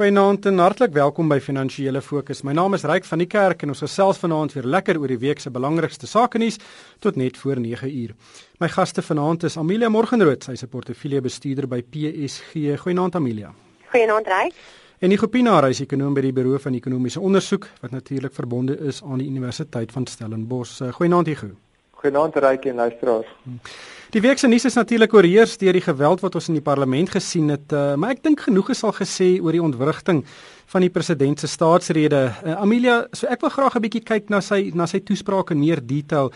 Goeienaand en hartlik welkom by Finansiële Fokus. My naam is Ryk van die Kerk en ons gesels vanaand weer lekker oor die week se belangrikste sake nuus tot net voor 9 uur. My gaste vanaand is Amelia Morgenrood, sy is 'n portefeuljebestuurder by PSG. Goeienaand Amelia. Goeienaand Ryk. En die Gopinaar is ekonom by die Buro van Ekonomiese Onderzoek wat natuurlik verbonde is aan die Universiteit van Stellenbosch. Goeienaand Hugo. Goeienaand Ryk en luisteraars. Die week se nuus is natuurlik oorheers deur die geweld wat ons in die parlement gesien het, uh, maar ek dink genoeg is al gesê oor die ontwrigting van die president se staatsrede. Uh, Amelia, so ek wil graag 'n bietjie kyk na sy na sy toespraak in meer detail.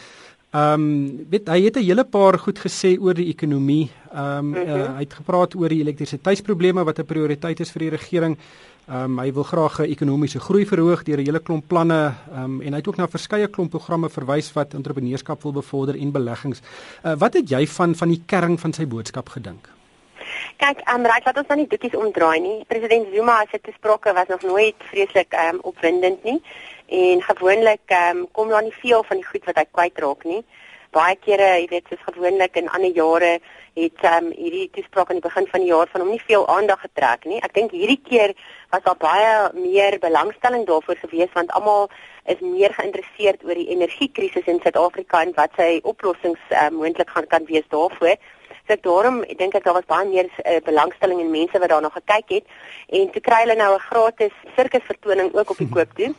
Ehm um, weet hy het 'n hele paar goed gesê oor die ekonomie. Ehm um, uh, hy het gepraat oor die elektrisiteitsprobleme wat 'n prioriteit is vir die regering. Ehm um, hy wil graag 'n ekonomiese groei verhoog deur 'n hele klomp planne ehm um, en hy het ook na verskeie klomp programme verwys wat entrepreneurskap wil bevorder en beleggings. Uh, wat het jy van van die kern van sy boodskap gedink? Kyk, ehm um, raak laat ons dan nie doekies omdraai nie. President Zuma se toesprake was nog nooit vreeslik ehm um, opwindend nie en gewoonlik ehm um, kom daar nie veel van die goed wat hy kwytraak nie baie kere, jy weet, soos gewoonlik in ander jare het ehm um, hierdie toespraak aan die begin van die jaar van hom nie veel aandag getrek nie. Ek dink hierdie keer was daar baie meer belangstelling daarvoor gewees want almal is meer geïnteresseerd oor die energiekrisis in Suid-Afrika en wat sy oplossings uh, moontlik gaan kan wees daarvoor. So ek daarom dink ek daar was baie meer uh, belangstelling en mense wat daarna gekyk het en toe kry hulle nou 'n gratis sirkusvertoning ook op die koop toe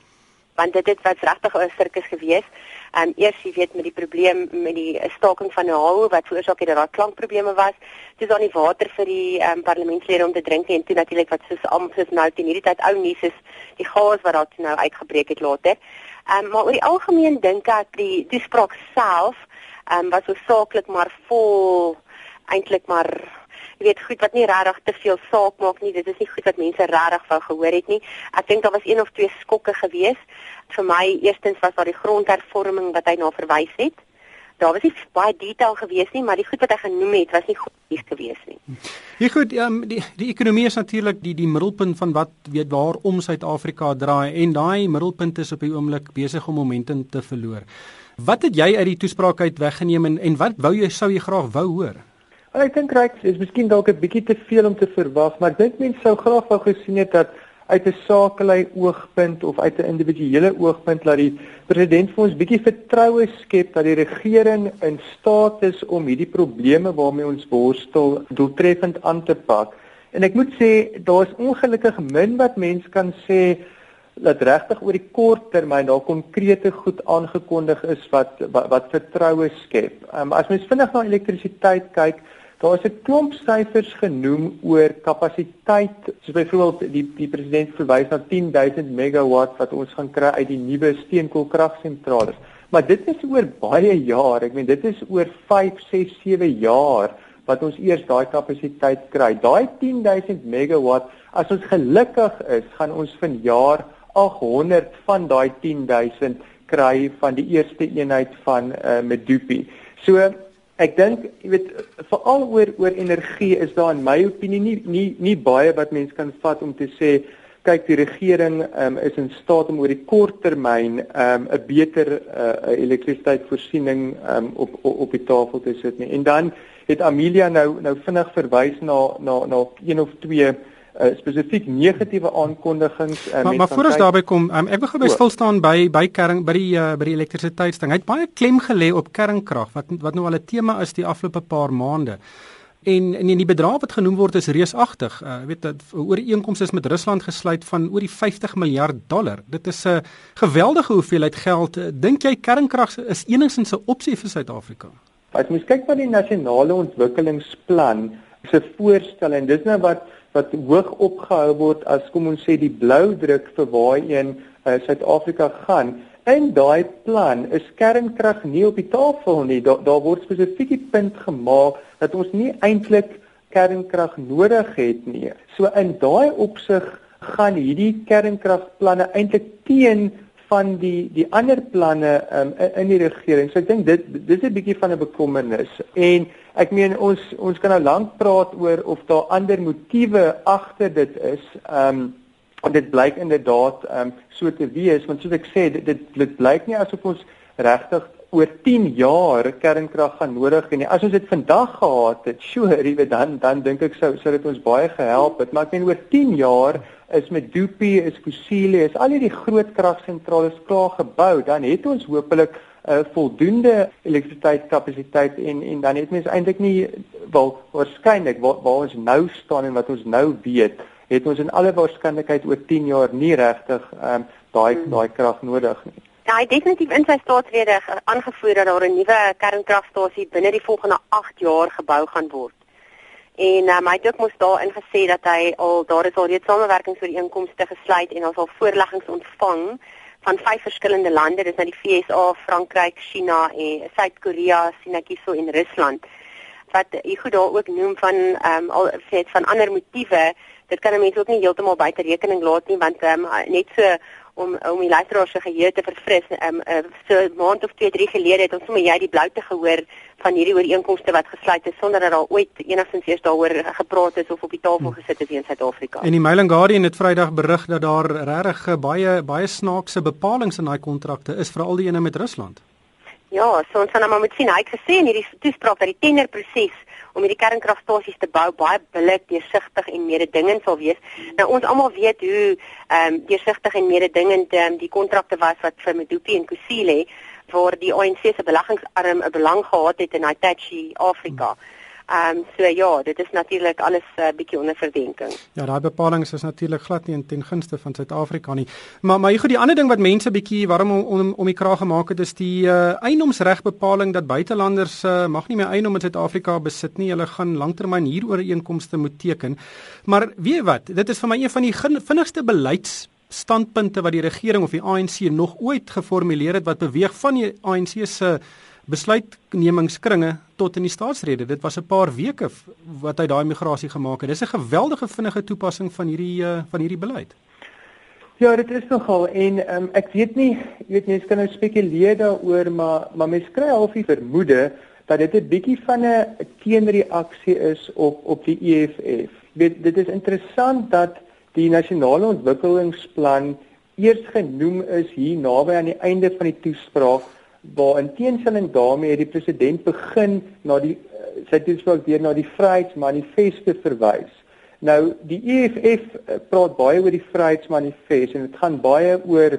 want dit het wat regtig 'n sirkus gewees. Ehm um, eers jy weet met die probleem met die staking van Nahu wat veroorsaak het dat daar klankprobleme was. Dis dan nie water vir die ehm um, parlementslede om te drink en toe natuurlik wat soos amper nou teen hierdie tyd ou nuus is die gas wat daar nou uitgebreek het later. Ehm um, maar oor die algemeen dink ek die toespraak self ehm um, was so saaklik maar vol eintlik maar jy weet goed wat nie regtig te veel saak maak nie. Dit is nie goed wat mense regtig wou gehoor het nie. Ek dink daar was een of twee skokke gewees. Vir my eerstens was daar die grondhervorming wat hy na verwys het. Daar was nie baie detail gewees nie, maar die goed wat hy genoem het was nie goed gewees nie. Ja goed, um, die die ekonomie is natuurlik die die middelpunt van wat weet waar om Suid-Afrika draai en daai middelpunt is op die oomblik besig om momentum te verloor. Wat het jy uit die toespraak uit weggeneem en en wat wou jy sou jy graag wou hoor? Ek dink reg is miskien dalk 'n bietjie te veel om te verwag, maar ek dink mense sou graag wou gesien het dat uit 'n sakelei oogpunt of uit 'n individuele oogpunt laat die president vir ons bietjie vertroue skep dat die regering in staat is om hierdie probleme waarmee ons worstel doeltreffend aan te pak. En ek moet sê daar's ongelukkig min wat mense kan sê dat regtig oor die kort termyn daar konkrete goed aangekondig is wat wat, wat vertroue skep. Um, as mens vinnig na elektrisiteit kyk, Daar is 'n klomp syfers genoem oor kapasiteit, soos byvoorbeeld die die president verwys na 10000 megawatt wat ons gaan kry uit die nuwe steenkoolkragsentrale. Maar dit is oor baie jare. Ek meen dit is oor 5, 6, 7 jaar wat ons eers daai kapasiteit kry. Daai 10000 megawatt, as ons gelukkig is, gaan ons vanjaar 800 van daai 10000 kry van die eerste eenheid van uh, Medupi. So Ek dink, jy weet, veral oor oor energie is daar in my opinie nie nie nie baie wat mens kan vat om te sê kyk die regering um, is in staat om oor die kort termyn ehm, 'n um, beter uh, elektrisiteitsvoorsiening um, op, op op die tafel te sit nie. En dan het Amelia nou nou vinnig verwys na na na een of twee uh, spesifiek negatiewe aankondigings uh, maar, maar voor ons daarby kom um, ek wil gou by stil staan by by kern by die uh, by die elektrisiteitsding. Hy het baie klem gelê op kernkrag wat wat nou al 'n tema is die afgelope paar maande. En en die bedrag wat genoem word is reusagtig. Uh, weet dat oor die inkomste is met Rusland gesluit van oor die 50 miljard dollar. Dit is 'n geweldige hoeveelheid geld. Dink jy kernkrag is enigstens 'n opsie vir Suid-Afrika? As mens kyk na die nasionale ontwikkelingsplan se voorstel en dis nou wat wat hoog opgehou word as kom ons sê die blou druk vir waarheen uh, Suid-Afrika gaan. In daai plan is kernkrag nie op die tafel nie. Daar daar word spesifiek die punt gemaak dat ons nie eintlik kernkrag nodig het nie. So in daai opsig gaan hierdie kernkragplanne eintlik teen van die die ander planne um, in die regering. So ek dink dit dis 'n bietjie van 'n bekommernis. En ek meen ons ons kan nou lank praat oor of daar ander motiewe agter dit is. Ehm um, en dit blyk inderdaad ehm um, so te wees want soos ek sê dit dit, dit blyk nie asof ons regtig oor 10 jaar kernkrag gaan nodig hê nie. As ons dit vandag gehad het, sure, jy weet dan dan dink ek sou sou dit ons baie gehelp het, maar ek meen oor 10 jaar is Medupi, is Kusile, is al hierdie groot kragsentrale klaar gebou, dan het ons hopelik uh, voldoende elektrisiteitskapasiteit en en dan het mens eintlik nie wel waarskynlik waar, waar ons nou staan en wat ons nou weet, het ons in alle waarskynlikheid oor 10 jaar nie regtig ehm um, daai hmm. daai krag nodig nie. Ja, hy definitief in sy staatsrede aangevoer dat daar 'n nuwe kernkragstasie binne die volgende 8 jaar gebou gaan word. En um, hy het ook mos daarin gesê dat hy al daar is al reeds samewerkingsooreenkomste gesluit en ons al voorleggings ontvang van vyf verskillende lande, dis nou die VSA, Frankryk, China en Suid-Korea, Sinakiso en Rusland. Wat jy goed daar ook noem van ehm um, al dit van ander motiewe, dit kan 'n mens ook nie heeltemal buite rekening laat nie want ehm um, net so om om die luisteraars se geheue te verfris. Ehm um, uh, so 'n maand of 2, 3 gelede het ons sommer jy die bloute gehoor van hierdie ooreenkomste wat gesluit is sonder dat daar ooit enigstens eers daaroor gepraat is of op die tafel hmm. gesit is in Suid-Afrika. En die Mail and Guardian het Vrydag berig dat daar regtig eh, baie baie snaakse bepalinge in daai kontrakte is veral die ene met Rusland. Ja, so ons gaan nou maar moet sien. Hy het gesê in hierdie toespraak dat die tenderproses om hierdie kernkragstasies te bou baie billik, deursigtig en mededingend sal wees. Nou ons almal weet hoe ehm um, deursigtig en mededingend um, die kontrakte was wat vir Medupi en Kusile waar die ANC se beleggingsarm 'n belang gehad het in Hitachi Afrika. Hmm. Ehm um, so ja, dit is natuurlik alles 'n uh, bietjie onder verdenking. Ja, daai bepalinge is natuurlik glad nie ten gunste van Suid-Afrika nie. Maar maar goed die ander ding wat mense bietjie waarom om om, om die kraag gemaak het is die uh, eienoomsregbepaling dat buitelanders uh, mag nie meer eiendom in Suid-Afrika besit nie. Hulle gaan lanktermyn hierooreenkomste moet teken. Maar weet jy wat? Dit is vir my een van die vinnigste beleids standpunte wat die regering of die ANC nog ooit geformuleer het wat beweeg van die ANC se besluitnemingskringe tot in die staatsrede. Dit was 'n paar weke wat hy daai migrasie gemaak het. Dis 'n geweldige vinnige toepassing van hierdie uh, van hierdie beleid. Ja, dit is nogal en um, ek weet nie, jy weet mense kan nou spekuleer daaroor, maar maar mense kry halfie vermoede dat dit 'n bietjie van 'n teenreaksie is op op die EFF. Weet dit is interessant dat die nasionale ontwikkelingsplan eers genoem is hier naby aan die einde van die toespraak waar in teenstelling daarmee het die president begin na die uh, sy toespraak weer na die Vryheidsmanifeste verwys. Nou die EFF uh, praat baie oor die Vryheidsmanifest en dit gaan baie oor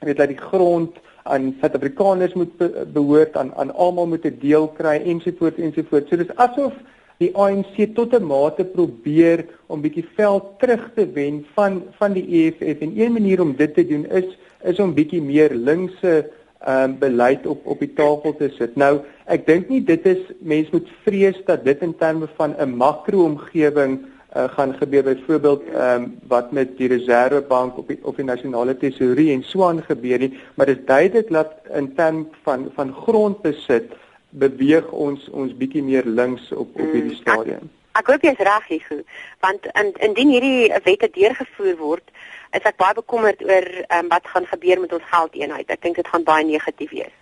weet dat die grond aan Suid-Afrikaners moet be behoort aan aan almal moet 'n deel kry ensovoorts ensovoorts. So dis asof die ANC tot 'n mate probeer om bietjie veld terug te wen van van die EFF en een manier om dit te doen is is om bietjie meer linkse ehm um, beleid op op die tafel te sit. Nou, ek dink nie dit is mens moet vrees dat dit in terme van 'n makro-omgewing uh, gaan gebeur byvoorbeeld ehm um, wat met die Reservebank op die of die nasionale tesourie en so aan gebeur nie, maar dit is duidelik dat in terme van van grondbesit beweeg ons ons bietjie meer links op op hierdie mm, stadium. Ek, ek hoop jy's reg hier, want in, indien hierdie wette deurgevoer word, is ek baie bekommerd oor um, wat gaan gebeur met ons geldeenheid. Ek dink dit gaan baie negatief wees.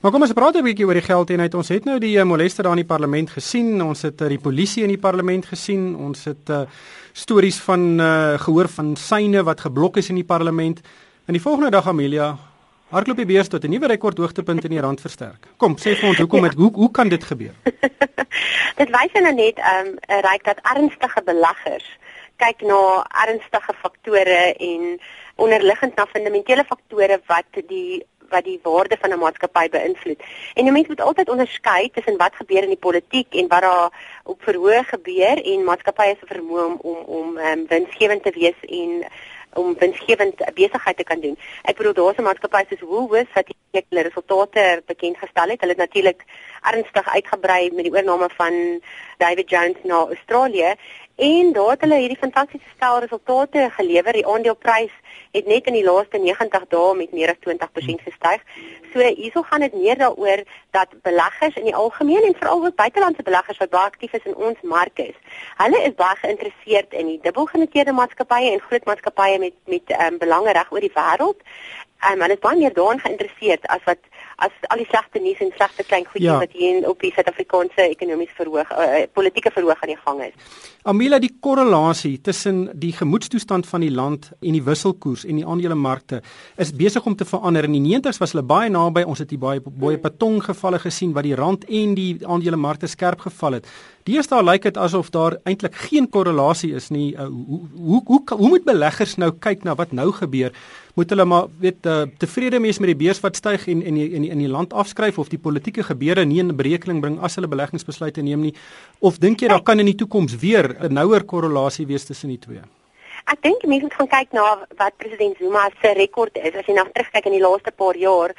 Maar kom ons praat 'n bietjie oor die geldeenheid. Ons het nou die uh, molester daar in die parlement gesien. Ons het uh, die polisie in die parlement gesien. Ons het uh, stories van uh, gehoor van syne wat geblok is in die parlement. En die volgende dag Amelia hardloop die beurs tot 'n nuwe rekordhoogtepunt in die rand versterk. Kom, sê vir ons hoekom ja. het hoe hoe kan dit gebeur? dit wys nou net ehm um, reik dat ernstige beleggers kyk na ernstige faktore en onderliggend na fundamentele faktore wat die wat die waarde van 'n maatskappy beïnvloed. En 'n mens moet altyd onderskei tussen wat gebeur in die politiek en wat daar op verhoog gebeur en maatskappye se vermoë om om om um, winsgewend te wees en om winsgewend besigheid te kan doen. Ek bedoel daar's 'n maatskappy soos Woolworths wat hulle resultate bekend gestel het. Hulle het natuurlik ernstig uitgebrei met die oorneem van David Jones na Australië en daar het hulle hierdie fantastiese stel resultate gelewer. Die aandeleprys het net in die laaste 90 dae met meer as 20% gestyg. So hierso gaan dit meer daaroor dat beleggers in die algemeen en veral ook buitelandse beleggers wat baie aktief is in ons mark is. Hulle is baie geïnteresseerd in die dubbelgenoteerde maatskappye en groot maatskappye met met um, belange reg oor die wêreld. Um, hulle is baie meer daarin geïnteresseerd as wat as al die slegte nuus en slegte klein goedjies ja. wat hier op die Suid-Afrikaanse ekonomiese verhoog uh, politieke verhoog aan die gang is. Amila die korrelasie tussen die gemoedstoestand van die land en die wisselkoers en die aandelemarkte is besig om te verander. In die 90's was hulle baie naby. Ons het hier baie baie hmm. patong gevalle gesien wat die rand en die aandelemarkte skerp geval het. Deesdae lyk dit asof daar eintlik geen korrelasie is nie. Uh, hoe, hoe hoe hoe moet beleggers nou kyk na wat nou gebeur? Moet hulle maar weet uh, tevrede wees met die beurs wat styg en in in in die land afskryf of die politieke gebeure nie in berekening bring as hulle beleggingsbesluite neem nie? Of dink jy daar kan in die toekoms weer 'n nouer korrelasie wees tussen die twee? Ek dink mense moet gaan kyk na wat president Zuma se rekord is. As jy nou terugkyk in die laaste paar jaar,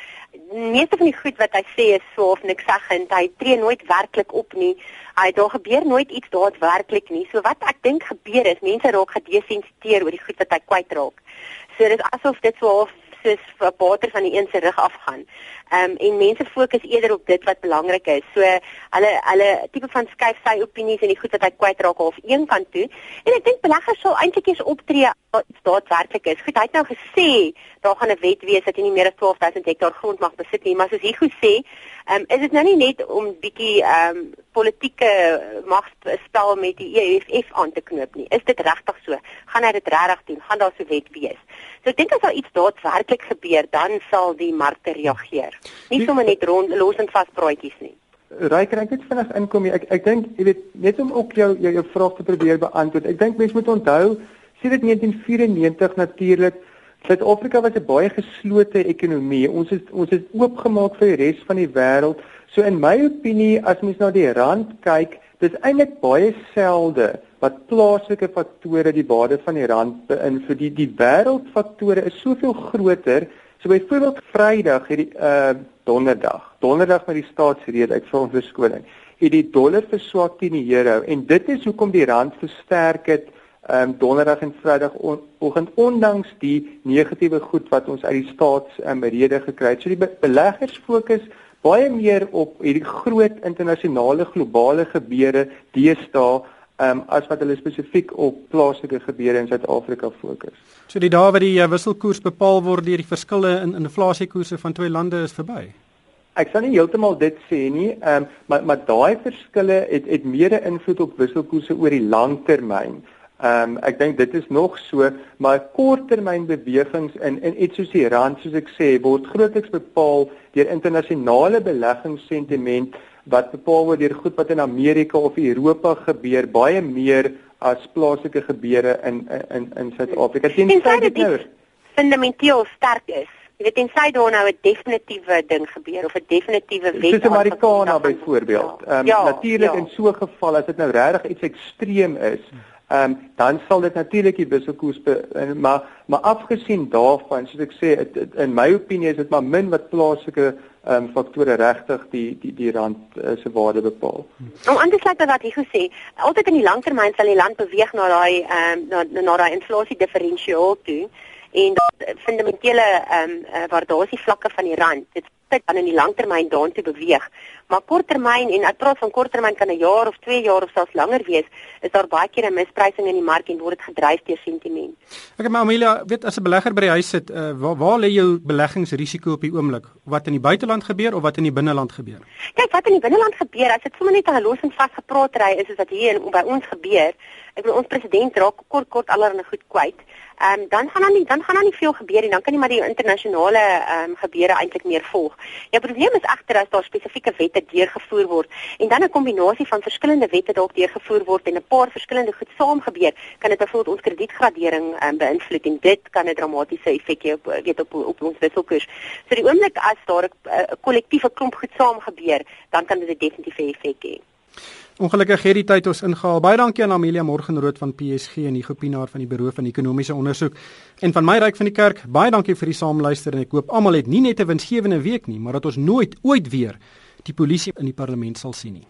meeste van die goed wat hy sê is so of niks seggend. Hy tree nooit werklik op nie. Hy daar gebeur nooit iets daadwerklik nie. So wat ek dink gebeur is mense raak gedesensiteer oor die goed wat hy kwytraak. So dit is asof dit so half soos water van die een se rug afgaan. Ehm um, en mense fokus eerder op dit wat belangrik is. So hulle hulle tipe van skuif sy opinies en die goed wat hy kwytraak half een kant toe. En ek dink beleggers sal eintlik eens optree as dit daadwerklik is. Goed, hy het nou gesê daar gaan 'n wet wees dat jy nie meer as 12000 hektaar grond mag besit nie, maar soos hy gesê, ehm um, is dit nou nie net om bietjie ehm um, politieke magspel met die EFF aan te knoop nie. Is dit regtig so? Gaan hy dit regtig doen? Gaan daar so 'n wet wees? So ek dink as daar iets daadwerklik gebeur, dan sal die markte reageer. Nie sommer net rond los en vas praatjies nie. Ryker, ek het vinnig inkom hier. Ek ek dink jy weet net om ook jou jou, jou vraag te probeer beantwoord. Ek dink mense moet onthou sedert 1994 natuurlik Suid-Afrika was 'n baie geslote ekonomie. Ons is ons is oopgemaak vir die res van die wêreld. So in my opinie as mens na die rand kyk, dis eintlik baie selde wat plaaslike faktore die waarde van die rand beïnvloed. Die die wêreldfaktore is soveel groter So byvoorbeeld Vrydag hierdie uh donderdag, donderdag met die staatsrede uit vir ons verskoning, het die dollar verswak teen die euro en dit is hoekom die rand versterk het um donderdag en Vrydag oggend ondanks die negatiewe goed wat ons uit die staats um rede gekry het. So die be beleggers fokus baie meer op hierdie groot internasionale globale gebeure deesdae um, as wat hulle spesifiek op plaaslike gebeure in Suid-Afrika fokus. So die dae wat die uh, wisselkoers bepaal word deur die verskille in inflasiekoerse van twee lande is verby. Ek sal nie heeltemal dit sê nie, um, maar maar daai verskille het het meer invloed op wisselkoerse oor die lang termyn. Ehm um, ek dink dit is nog so, maar korttermynbewegings in in iets soos die rand soos ek sê word grootliks bepaal deur internasionale beleggingssentiment wat bepaal word deur goed wat in Amerika of Europa gebeur baie meer as plaaslike gebeure in in in Suid-Afrika. Tensy dit nou fundamenteel sterk is. Jy weet tensy daar nou 'n definitiewe ding gebeur of 'n definitiewe wet soos Amerika byvoorbeeld. Ja. Ehm um, ja, natuurlik ja. in so 'n geval as dit nou regtig iets ekstreem is, ehm um, dan sal dit natuurlik die wisselkoers maar maar afgesien daarvan, soos ek sê, het, het, in my opinie is dit maar min wat plaaslike ehm um, faktore regtig die die die rand uh, se waarde bepaal. Om aan te by wat jy gesê, altyd in die langtermyn sal die land beweeg na daai ehm um, na na daai inflasie diferensiaal toe en fundamentele ehm um, uh, waardasie vlakke van die rand. Dit tyd dan in die langtermyn daartoe beweeg. Maar korttermyn en ek praat van korttermyn kan 'n jaar of 2 jaar of selfs langer wees, is daar baie keer 'n misprysing in die mark en word dit gedryf deur sentiment. Ek maar Amelia, weet as 'n belegger by die huis sit, uh, waar waar lê jou beleggingsrisiko op die oomblik? Wat in die buiteland gebeur of wat in die binneland gebeur? Kyk, wat in die binneland gebeur, as dit sommer net 'n los en vas gepraat ry is, is dit hier in by ons gebeur. Ek bedoel ons president raak kort kort allerlei goed kwyt ehm um, dan gaan dan nie dan gaan dan nie veel gebeur nie. Dan kan jy maar die internasionale ehm um, gebeure eintlik meer volg. Ja, probleem is egter as daar spesifieke wette deurgevoer word en dan 'n kombinasie van verskillende wette dalk deurgevoer word en 'n paar verskillende goed saam gebeur, kan dit byvoorbeeld ons kredietgradering ehm um, beïnvloed en dit kan 'n dramatiese effek hê op weet op op ons wisselkoers. So die oomblik as daar 'n kollektiewe klomp goed saam gebeur, dan kan dit 'n definitiewe effek hê. Ongelukkig het die tyd ons ingehaal. Baie dankie aan Amelia Morgenrood van PSG en die Gopinaar van die Buro van Ekonomiese Onderzoek en van my ryk van die kerk. Baie dankie vir die saamluister en ek hoop almal het nie net 'n winsgewende week nie, maar dat ons nooit ooit weer die polisie in die parlement sal sien nie.